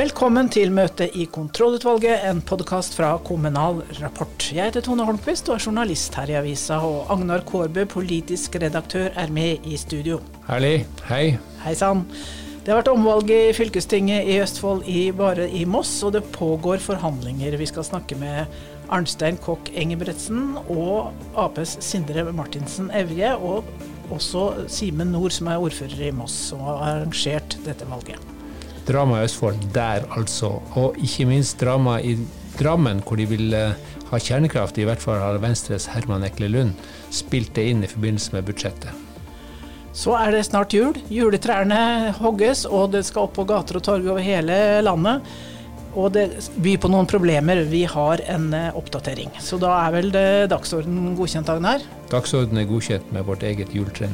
Velkommen til møte i kontrollutvalget, en podkast fra Kommunal Rapport. Jeg heter Tone Holmquist og er journalist her i avisa, og Agnar Kårbø, politisk redaktør, er med i studio. Herlig. Hei. Hei sann. Det har vært omvalg i fylkestinget i Østfold, i, bare i Moss, og det pågår forhandlinger. Vi skal snakke med Arnstein Kokk Engebretsen og Aps Sindre Martinsen Evje, og også Simen Nord, som er ordfører i Moss, som har arrangert dette valget drama i Østfold der, altså. Og ikke minst drama i Drammen, hvor de vil eh, ha kjernekraft. I hvert fall har Venstres Herman Ekle Lund spilt det inn i forbindelse med budsjettet. Så er det snart jul. Juletrærne hogges, og det skal opp på gater og torg over hele landet. Og det byr på noen problemer. Vi har en eh, oppdatering. Så da er vel dagsordenen godkjent, Agnar? Dagsordenen er godkjent med vårt eget juletre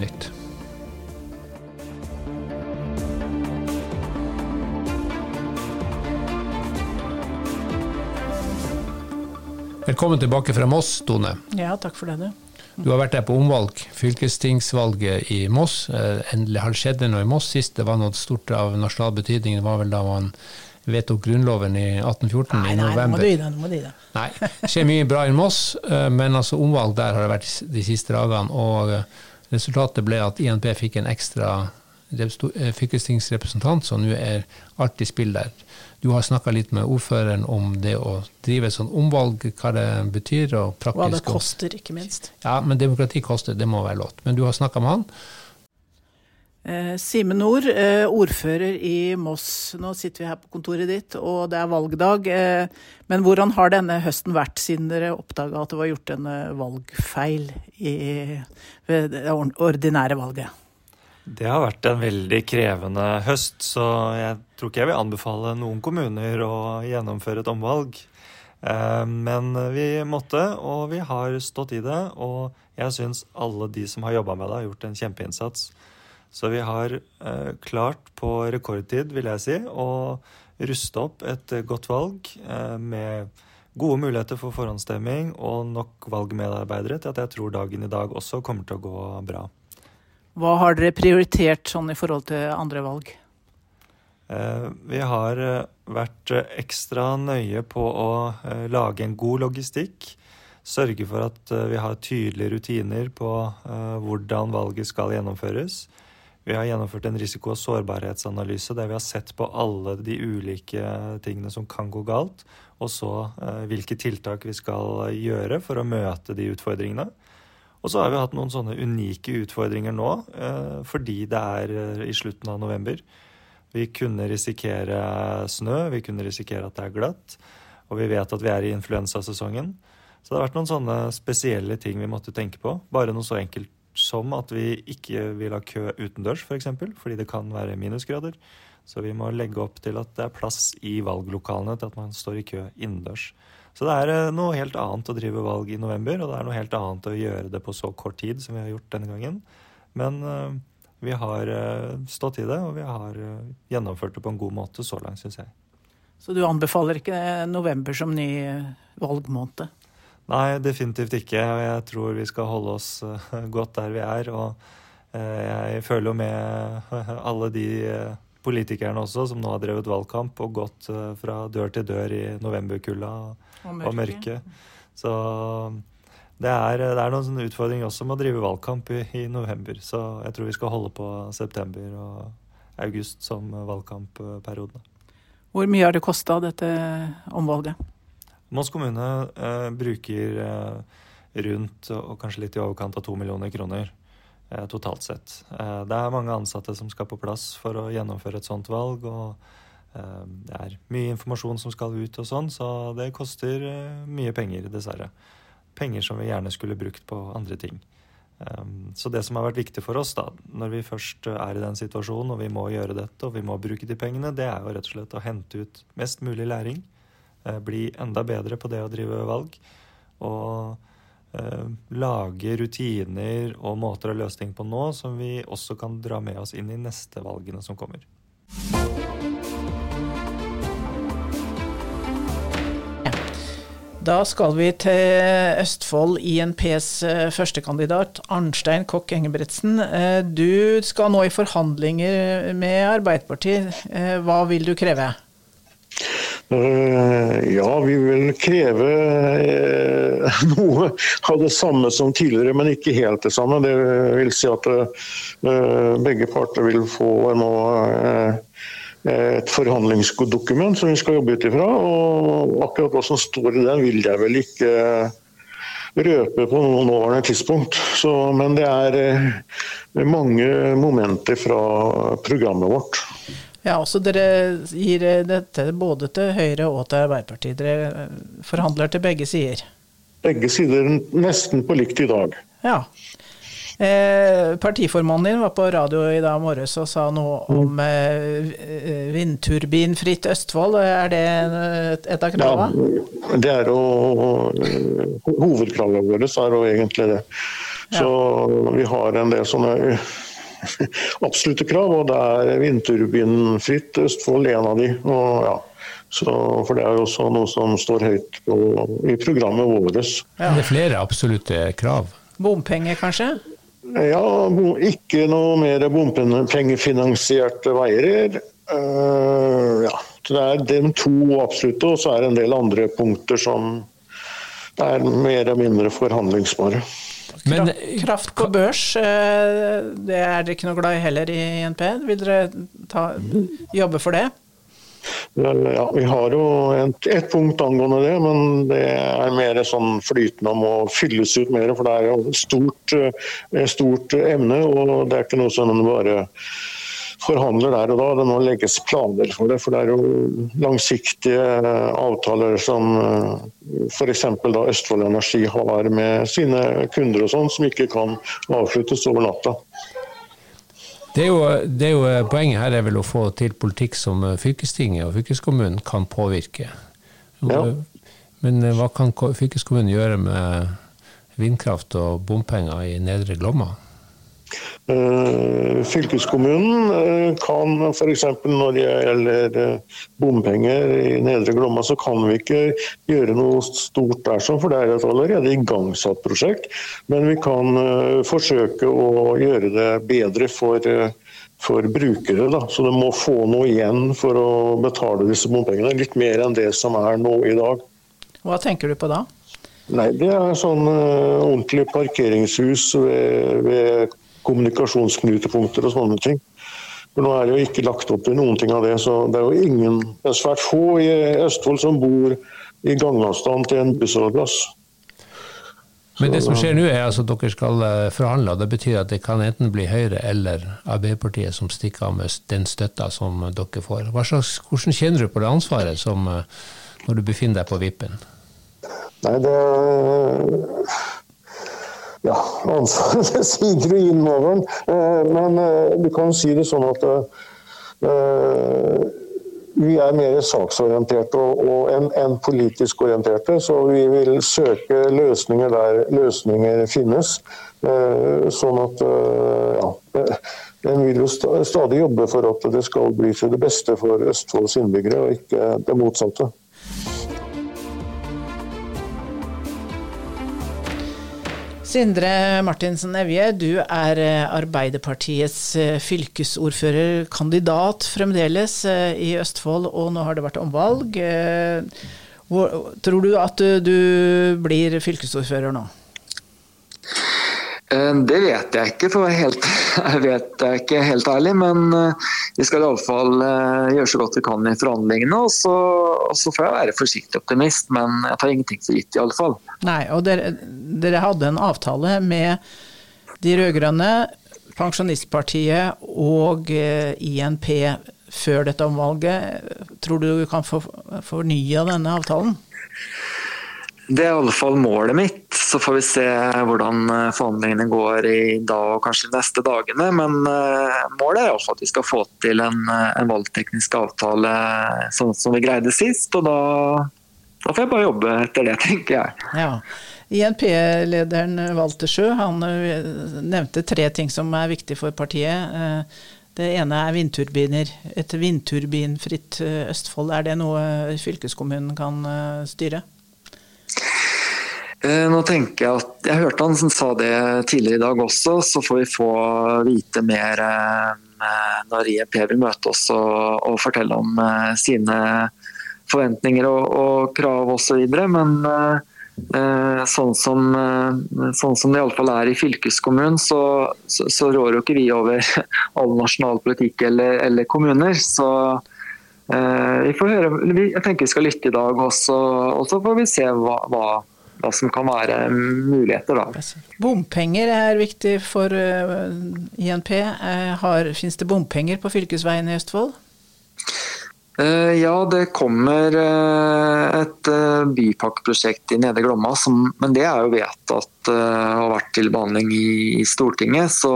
Velkommen tilbake fra Moss, Tone. Ja, takk for det, du. Du har vært der på omvalg, fylkestingsvalget i Moss. Eh, endelig har det skjedd noe i Moss sist. Det var noe stort av nasjonal betydning. Det var vel da man vedtok Grunnloven i 1814 nei, i november. Nei, nå må du gi det. Nei, det skjer mye bra i Moss, eh, men altså omvalg der har det vært de siste dagene. Og eh, resultatet ble at INP fikk en ekstra fylkestingsrepresentant, så nå er alt i spill der. Du har snakka litt med ordføreren om det å drive sånn omvalg, hva det betyr. og praktisk. Hva det koster, ikke minst. Ja, men demokrati koster, det må være lov. Men du har snakka med han? Eh, Simen Nord, eh, ordfører i Moss. Nå sitter vi her på kontoret ditt, og det er valgdag. Eh, men hvordan har denne høsten vært, siden dere oppdaga at det var gjort en eh, valgfeil i, ved det ordinære valget? Det har vært en veldig krevende høst, så jeg tror ikke jeg vil anbefale noen kommuner å gjennomføre et omvalg. Eh, men vi måtte, og vi har stått i det. Og jeg syns alle de som har jobba med det, har gjort en kjempeinnsats. Så vi har eh, klart på rekordtid, vil jeg si, å ruste opp et godt valg eh, med gode muligheter for forhåndsstemming og nok valgmedarbeidere til at jeg tror dagen i dag også kommer til å gå bra. Hva har dere prioritert sånn i forhold til andre valg? Eh, vi har eh, vært eh, ekstra nøye på å lage en god logistikk. Sørge for at vi har tydelige rutiner på hvordan valget skal gjennomføres. Vi har gjennomført en risiko- og sårbarhetsanalyse der vi har sett på alle de ulike tingene som kan gå galt, og så hvilke tiltak vi skal gjøre for å møte de utfordringene. Og så har vi hatt noen sånne unike utfordringer nå, eh, fordi det er eh, i slutten av november. Vi kunne risikere snø, vi kunne risikere at det er glatt. Og vi vet at vi er i influensasesongen. Så det har vært noen sånne spesielle ting vi måtte tenke på. Bare noe så enkelt som at vi ikke vil ha kø utendørs, f.eks., for eksempel, fordi det kan være minusgrader. Så vi må legge opp til at det er plass i valglokalene til at man står i kø innendørs. Så det er eh, noe helt annet å drive valg i november, og det er noe helt annet å gjøre det på så kort tid som vi har gjort denne gangen. Men uh, vi har uh, stått i det, og vi har gjennomført det på en god måte så langt, syns jeg. Så du anbefaler ikke november som ny valgmåned? Nei, definitivt ikke. Jeg tror vi skal holde oss godt der vi er. Og jeg føler jo med alle de politikerne også som nå har drevet valgkamp og gått fra dør til dør i novemberkulda og mørket. Mørke. Så det er, det er, noen utfordringer også med å drive valgkamp i, i, november. Så jeg tror vi skal holde på september og august som valgkampperiode. Hvor mye har det kosta, dette omvalget? Moss kommune eh, bruker eh, rundt og kanskje litt i overkant av to millioner kroner eh, totalt sett. Eh, det er mange ansatte som skal på plass for å gjennomføre et sånt valg. og Eh, det er mye informasjon som skal ut og sånn, så det koster eh, mye penger, dessverre. Penger som vi gjerne skulle brukt på andre ting. Eh, så det som har vært viktig for oss, da, når vi først er i den situasjonen og vi må gjøre dette og vi må bruke de pengene, det er jo rett og slett å hente ut mest mulig læring. Bli enda bedre på det å drive valg. Og lage rutiner og måter å løse ting på nå som vi også kan dra med oss inn i neste valgene som kommer. Da skal vi til Østfold, INPs eh, førstekandidat, Arnstein Kokk Engebretsen. Eh, du skal nå i forhandlinger med Arbeiderpartiet. Eh, hva vil du kreve? Ja, vi vil kreve noe av det samme som tidligere, men ikke helt det samme. Det vil si at begge parter vil få nå et forhandlingsdokument som vi skal jobbe ut ifra. Og akkurat hva som står i den, vil jeg vel ikke røpe på noen nåværende tidspunkt. Så, men det er eh, mange momenter fra programmet vårt. Ja, også Dere gir dette både til Høyre og til Arbeiderpartiet. Dere forhandler til begge sider? Begge sider nesten på likt i dag. Ja. Eh, partiformannen din var på radio i dag morges og sa noe om eh, vindturbinfritt Østfold. Er det et, av kravene? Ja, det er jo Hovedkravet vårt er jo egentlig det. Så ja. vi har en del sånne absolutte krav, og det er vindturbinfritt Østfold en av de. Og, ja. Så, for det er jo også noe som står høyt på, i programmet vårt. Ja. Det er flere absolutte krav? Bompenger, kanskje? Ja, ikke noe mer bompengefinansierte veier. Uh, ja. Det er de to absolutte, og så er det en del andre punkter som er mer eller mindre forhandlingsbare. Men, kraft på børs, eh, det er dere ikke noe glad i heller i NP? Vil dere ta, jobbe for det? Ja, Vi har jo et, et, punkt angående det, men det er mer sånn flytende om å fylles ut mer. For det er jo et stort, eh, stort emne, og det er ikke noe som bare forhandler der og da. Det må legges planer for det. For det er jo langsiktige avtaler som eh, f.eks. Østfold Energi har med sine kunder og sånn, som ikke kan avsluttes over natta. Det er, jo, det er jo, eh, Poenget her er vel å få til politikk som eh, fylkestinget og fylkeskommunen kan påvirke. Ja. Men hva kan fylkeskommunen gjøre med vindkraft og bompenger i Nedre Glomma? Fylkeskommunen kan f.eks. når det gjelder bompenger i Nedre Glomma, så kan vi ikke gjøre noe stort der, for det er et allerede igangsatt prosjekt. Men vi kan forsøke å gjøre det bedre for, for brukere. Da. Så de må få noe igjen for å betale disse bompengene. Litt mer enn det som er nå i dag. Hva tenker du på da? Nei, Det er sånn ordentlig parkeringshus ved, ved kommunikasjonsknutepunkter og sånne ting. For Nå er det jo ikke lagt opp til noen ting av det. så Det er jo ingen, det er svært få i Østfold som bor i gangavstand til en bussholdeplass. Men det som skjer nå, er altså at dere skal eh, forhandle. og Det betyr at det kan enten bli Høyre eller Arbeiderpartiet som stikker av med den støtta som dere får. Slags, hvordan kjenner du på det ansvaret som, eh, når du befinner deg på vippen? Nei, det ja, ansvaret siger jo innover. Eh, men eh, du kan si det sånn at eh, vi er mer saksorienterte enn en politisk orienterte, så vi vil søke løsninger der løsninger finnes. Sånn at ja, en vil jo stadig jobbe for at det skal bli til det beste for Østfolds innbyggere, og ikke det motsatte. Sindre Martinsen Evje, du er eh, Arbeiderpartiets eh, fylkesordførerkandidat fremdeles eh, i Østfold, og nå har det vært omvalg. Tror du at du blir fylkesordfører nå? Eh, det vet jeg ikke, for helt, jeg vet jeg ikke helt ærlig. Men eh, vi skal iallfall eh, gjøre så godt vi kan i forhandlingene. Og så, og så, får jeg være forsiktig optimist, men jeg tar ingenting for gitt fall. Nei, og dere, dere hadde en avtale med de rød-grønne, Pensjonistpartiet og INP før dette omvalget. Tror du du kan få fornya denne avtalen? Det er i alle fall målet mitt. Så får vi se hvordan eh, forhandlingene går i dag og kanskje de neste dagene. Men eh, målet er at vi skal få til en, eh, en valgteknisk avtale sånn som vi greide sist. Og da, da, får jeg bare jobbe etter det, tenker jeg. Ja. INP-lederen Walter Sjø han nevnte tre ting som er viktig for partiet. Det ene er vindturbiner. Et vindturbinfritt Østfold, er det noe fylkeskommunen kan styre? Eh, nå tenker Jeg at, jeg hørte han som sa det tidligere i dag også, så får vi få vite mer eh, når IEP vil møte oss og, og fortelle om eh, sine forventninger og, og krav osv. Men sånn som, sånn som det iallfall er i fylkeskommunen, så, så, så, rår jo ikke vi over all nasjonal politikk eller, eller kommuner. Så vi får høre, jeg tenker vi skal lytte i dag, også, og så får vi se hva, hva hva som kan være muligheter. Da. Bompenger er viktig for uh, INP. Uh, Fins det bompenger på fylkesveien i Østfold? Eh, ja, det kommer eh, et eh, bypakkeprosjekt i Nedre Glomma, som, men det er jo vedtatt og har vært til behandling i, Stortinget. Så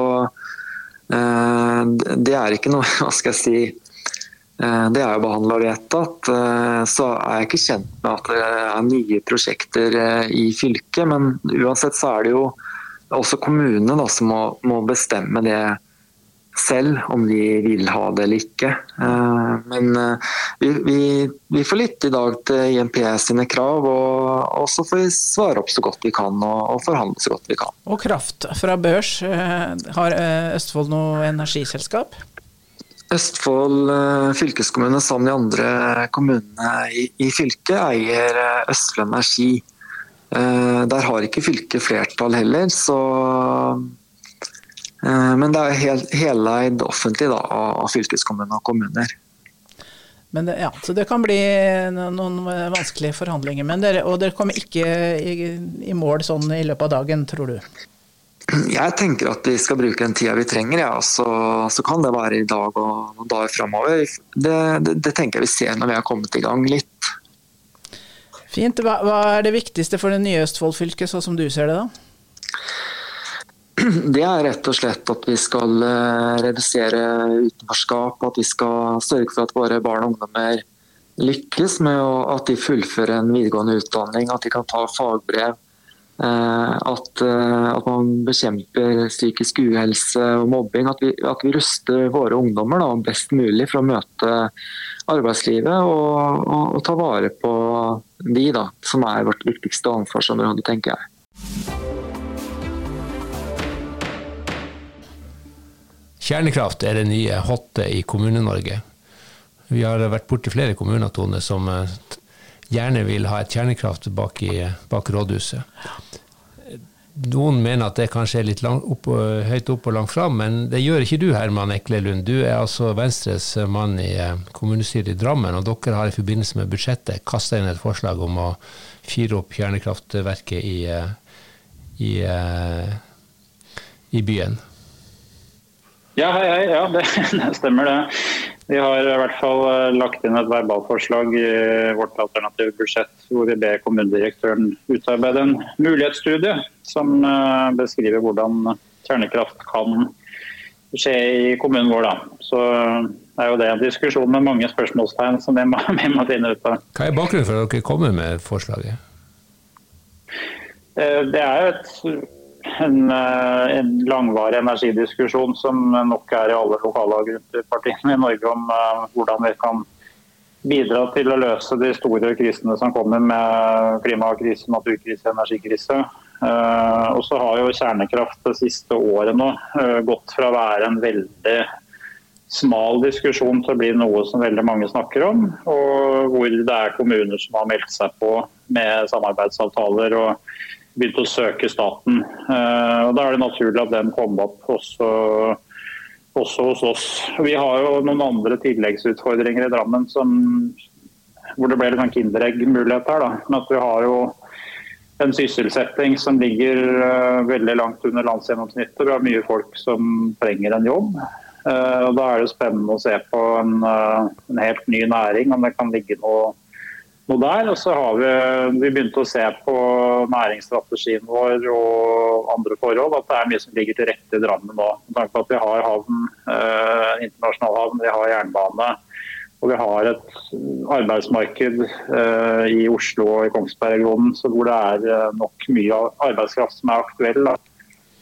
det er ikke noe Hva skal jeg si Det er jo behandla og vedtatt. Så er jeg ikke kjent med at det er nye prosjekter i fylket. Men uansett så er det jo også kommunene som må, må bestemme det selv om de vil ha det eller ikke. Eh, men eh, vi, vi, vi får lytte i dag til IMP sine krav, og, så får vi svare opp så godt vi kan og, og forhandle så godt vi kan. Og kraft fra børs, eh, har Østfold noe energiselskap? Østfold fylkeskommune sammen med andre kommunene i, fylket eier Østfold Energi. Der har ikke fylket flertall heller, så Eh, men det er heleid offentlig da, av fylkeskommune og kommuner. Det, ja, så det kan bli noen vanskelige forhandlinger. Dere, og dere kommer ikke i, i, mål sånn i løpet av dagen, tror du? Jeg tenker at vi skal bruke den tida vi trenger, ja. så, så, kan det være i dag og noen dager framover. Det, det, det, tenker jeg vi ser når vi har kommet i gang litt. Fint. Hva, hva er det viktigste for det nye Østfold-fylket, sånn som du ser det da? det er rett og slett at vi skal eh, redusere utenforskap. At vi skal sørge for at våre barn og ungdommer lykkes med at de fullfører en videregående utdanning, at de kan ta fagbrev. Eh, at, eh, at man bekjemper psykisk uhelse og mobbing. At vi, at vi ruster våre ungdommer da, best mulig for å møte arbeidslivet og, og, og ta vare på de, da, som er vårt viktigste ansvarsområde, tenker jeg. Kjernekraft er det nye hotte i Kommune-Norge. Vi har vært borti flere kommuner Tone, som eh, gjerne vil ha et kjernekraft bak, i, bak rådhuset. Noen mener at det kanskje er litt lang, opp, høyt opp og langt fram, men det gjør ikke du, Herman Eklelund. Du er altså Venstres mann i eh, kommunestyret i Drammen, og dere har i forbindelse med budsjettet kasta inn et forslag om å fyre opp kjernekraftverket i, eh, i, i byen. Ja, hei, hei. Ja, det, det, stemmer det. Vi har i hvert fall eh, lagt inn et verbalforslag i vårt alternative budsjett hvor vi ber kommunedirektøren utarbeide en mulighetsstudie som eh, beskriver hvordan kjernekraft kan skje i kommunen vår. Da. Så er jo det en diskusjon med mange spørsmålstegn som vi må, vi må finne ut av. Hva er bakgrunnen for at dere kommer med forslaget? Eh, det er jo et en, eh, en, langvarig energidiskusjon som nok er i alle lokallag rundt partiene i Norge om uh, hvordan vi kan bidra til å løse de store krisene som kommer med klimakrise, naturkrise, energikrise. Uh, og så har jo kjernekraft det siste året nå gått fra å være en veldig smal diskusjon til å bli noe som veldig mange snakker om, og hvor det er kommuner som har meldt seg på med samarbeidsavtaler. og begynte å søke staten. Eh, og Da er det naturlig at den kom opp også, også hos oss. Vi har jo noen andre tilleggsutfordringer i Drammen som, hvor det ble litt sånn kinderegg-mulighet her. Da. Men at vi har jo en sysselsetting som ligger uh, veldig langt under landsgjennomsnittet. Vi har mye folk som trenger en jobb. Og Da er det spennende å se på en, en helt ny næring, om det kan ligge noe noe der. Og så har vi, vi begynt å se på næringsstrategien vår og andre forhold. At det er mye som ligger til rette i Drammen nå. Med tanke på at vi har havn, eh, internasjonal havn, vi har jernbane. Og vi har et arbeidsmarked eh, i Oslo og i Kongsberg-regionen hvor det er eh, nok mye arbeidskraft som er aktuell. Da.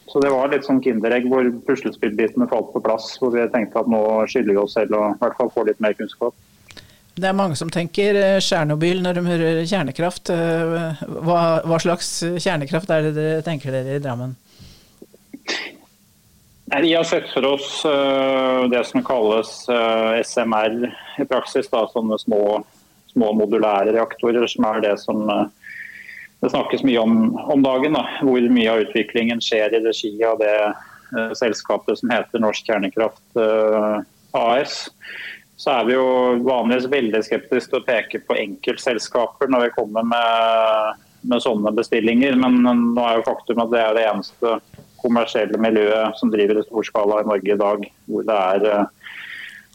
Så det var litt sånn kinderegg hvor puslespillbitene falt på plass. Hvor vi tenkte at nå skylder vi oss selv å i hvert fall få litt mer kunnskap. Det er mange som tenker eh, Tsjernobyl når de hører kjernekraft. Eh, hva, hva, slags kjernekraft er det dere tenker dere i Drammen? Vi har sett for oss uh, det som kalles SMR i praksis. Da, sånne små, små modulære reaktorer, som er det som det snakkes mye om om dagen. Da, hvor mye av utviklingen skjer i regi av det selskapet som heter Norsk Kjernekraft AS. Så er vi jo vanligvis veldig skeptiske til å peke på enkeltselskaper når vi kommer med, med, sånne bestillinger, men nå er jo faktum at det er det eneste kommersielle miljøet som driver i storskala i Norge i dag, hvor det er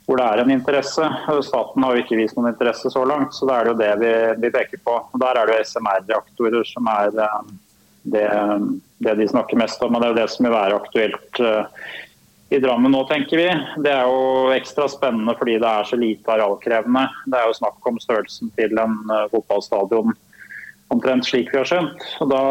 hvor det er en interesse. Staten har jo ikke vist noen interesse så langt, så da er det jo det vi, vi peker på. Og Der er det jo SMR-reaktorer som er eh, det, det, de snakker mest om. og Det er jo det som vil være aktuelt uh, i Drammen nå, tenker vi. Det er jo ekstra spennende fordi det er så lite arealkrevende. Det er jo snakk om størrelsen til en uh, fotballstadion omtrent slik vi har skjønt. Og Da,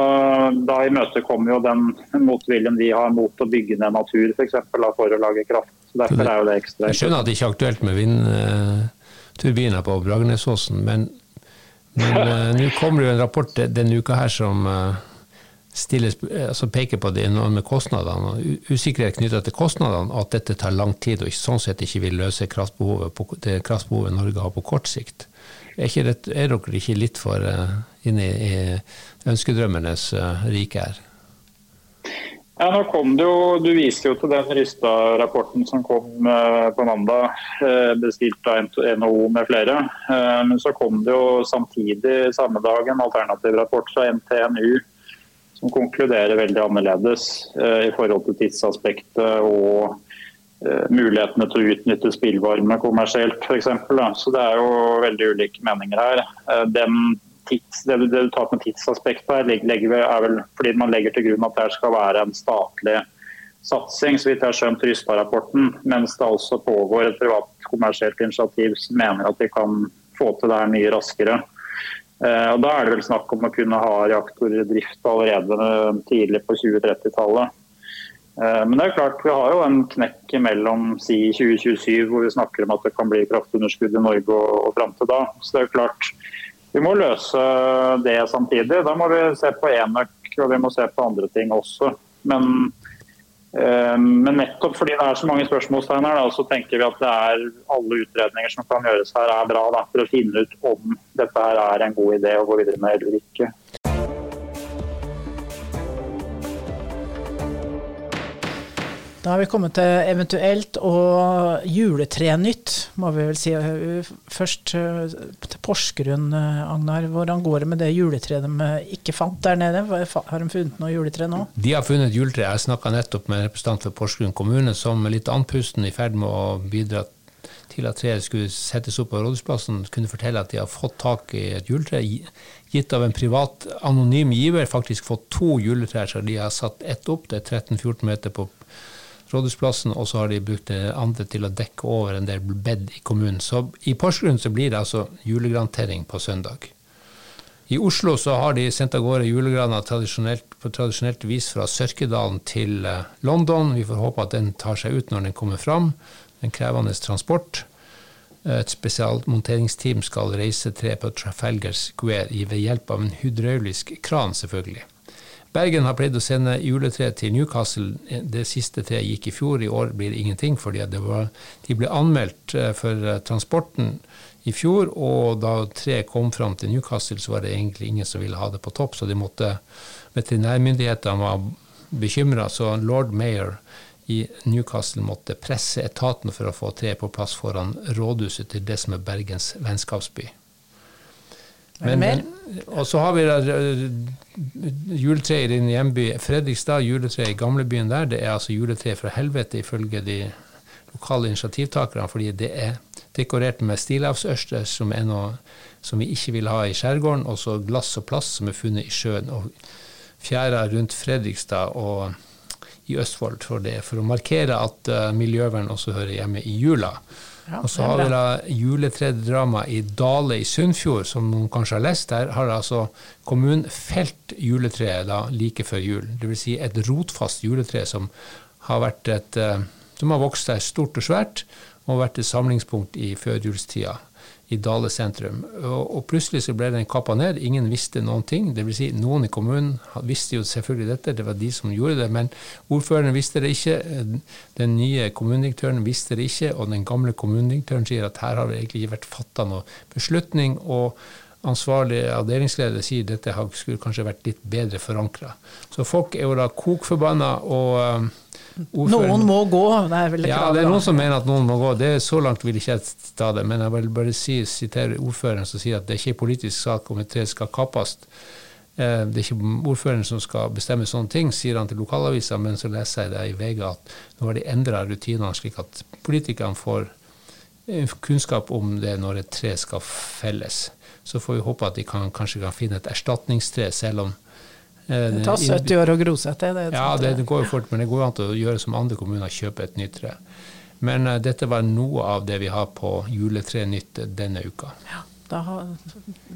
da imøtekommer jo den motviljen vi har mot å bygge ned natur f.eks. For, for å lage kraft. Derfor er jo det ekstra. Jeg skjønner at det ikke er aktuelt med vindturbiner på Bragernesåsen, men, uh, nå kommer det jo en rapport denne uka her som stiller, altså peker på de enorme kostnadene, og usikkerhet knytta til kostnadene, at dette tar lang tid og sånn sett ikke vil løse kraftbehovet på, det kraftbehovet Norge har på kort sikt. Er, rett, er dere ikke litt for uh, inne i, i ønskedrømmenes uh, rike her? Ja, nå kom det jo, Du viste jo til den Rystad-rapporten som kom på mandag, bestilt av NHO med flere. Men så kom det jo samtidig samme dag en alternativ rapport fra NTNU som konkluderer veldig annerledes i forhold til tidsaspektet og Eh, mulighetene til å utnytte spillvarme kommersielt f.eks. Så det er jo veldig ulike meninger her. Eh, tids, det, du tar med tidsaspektet her, er vel fordi man legger til grunn at det skal være en statlig satsing, så vidt jeg har skjønt Rystad-rapporten. Mens det også pågår et privat kommersielt initiativ som mener at de kan få til det her mye raskere. Eh, og Da er det vel snakk om å kunne ha reaktorer i drift allerede tidlig på 2030-tallet. Eh, men det er klart, vi har jo en knekk mellom si 2027, hvor vi snakker om at det kan bli kraftunderskudd i Norge og, og fram til da. Så det er klart, vi må løse det samtidig. Da må vi se på enøk og vi må se på andre ting også. Men, men nettopp fordi det er så mange spørsmålstegn her, så tenker vi at det er alle utredninger som kan gjøres her er bra for å finne ut om dette her er en god idé å gå videre med eller ikke. Da har vi kommet til eventuelt og juletrenytt, må vi vel si. Først eh, til Porsgrunn, eh, Agnar. Hvordan går det med det juletreet de ikke fant der nede? Har de funnet noe juletre nå? De har funnet juletre. Jeg snakka nettopp med en representant for Porsgrunn kommune som litt andpusten i ferd med å bidra til at treet skulle settes opp på Rådhusplassen, kunne fortelle at de har fått tak i et juletre gitt av en privat anonym giver. Faktisk fått to juletrær, så de har satt ett opp. Det er 13-14 meter på Rådhusplassen, og så har de brukt det andre til å dekke over en del bed i kommunen. Så i Porsgrunn så blir det altså julegrantering på søndag. I Oslo så har de sendt av gårde julegraner på tradisjonelt vis fra Sørkedalen til eh, London. Vi får håpe at den tar seg ut når den kommer fram. En krevende transport. Et spesialmonteringsteam skal reise tre på Trafalgar Square ved hjelp av en hydraulisk kran, selvfølgelig. Bergen har pleid å sende juletre til Newcastle. Det siste treet gikk i fjor. I år blir det ingenting, fordi var, de ble anmeldt eh, for eh, transporten i fjor. Og da treet kom fram til Newcastle, så var det egentlig ingen som ville ha det på topp. Så de måtte, veterinærmyndighetene var bekymra, så lord mayor i Newcastle måtte presse etaten for å få treet på plass foran rådhuset til det som er Bergens vennskapsby. Men, og så har vi eh, juletre i din hjemby Fredrikstad, juletre i gamlebyen der. Det er altså juletre fra helvete, ifølge de lokale initiativtakerne, fordi det er dekorert med stilavsørster, som er noe som vi ikke vil ha i skjærgården, og så glass og plast som er funnet i sjøen. og Fjæra rundt Fredrikstad og i Østfold for det, for å markere at uh, miljøvern også hører hjemme i jula. Og så har vi da juletredrama i Dale i Sunnfjord, som noen kanskje har lest. Der har altså kommunen felt juletreet da like før jul. Dvs. Si et rotfast juletre som har, et, uh, som har vokst seg stort og svært, og vært et samlingspunkt i førjulstida i Dale sentrum. Og, og, plutselig så ble den kappa ned. Ingen visste noen ting. Det vil si, noen i kommunen visste jo selvfølgelig dette, det var de som gjorde det. Men ordføreren visste det ikke. Den nye kommunedirektøren visste det ikke. Og den gamle kommunedirektøren sier at her har det egentlig ikke vært fatta noen beslutning. og ansvarlig avdelingsleder sier dette skulle kanskje vært litt bedre forankra. Så folk er jo da kokforbanna. og Ordføren. Noen må gå, det er vel Ja, det er noen som mener at noen må gå. Det er Så langt vil ikke jeg ta det. Men jeg vil bare si, sitere ordføreren som sier at det er ikke politisk sak om et tre skal kappes. Eh, det er ikke ordføreren som skal bestemme sånne ting, sier han til lokalavisa, men så leser jeg det i VG at nå har de endra rutinene slik at politikerne får eh, kunnskap om det når et tre skal felles. Så får vi håpe at de kan, kanskje kan finne et erstatningstre, selv om Eh, det tar 70 år å grosette. Det, ja, det, det, går jo fort, men det går an til å gjøre som andre kommuner, kjøpe et nytt tre. Men eh, dette var noe av det vi har på Juletre Nytt denne uka. Ja, da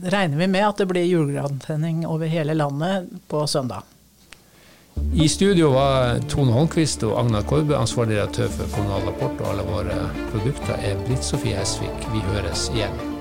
regner vi med at det blir julegrantenning over hele landet på søndag. I studio var Tone Holmquist og Agnar Korbe, ansvarlig redaktør for Kommunal Rapport, og alle våre produkter er Britt Sofie Hesvik. Vi høres igjen.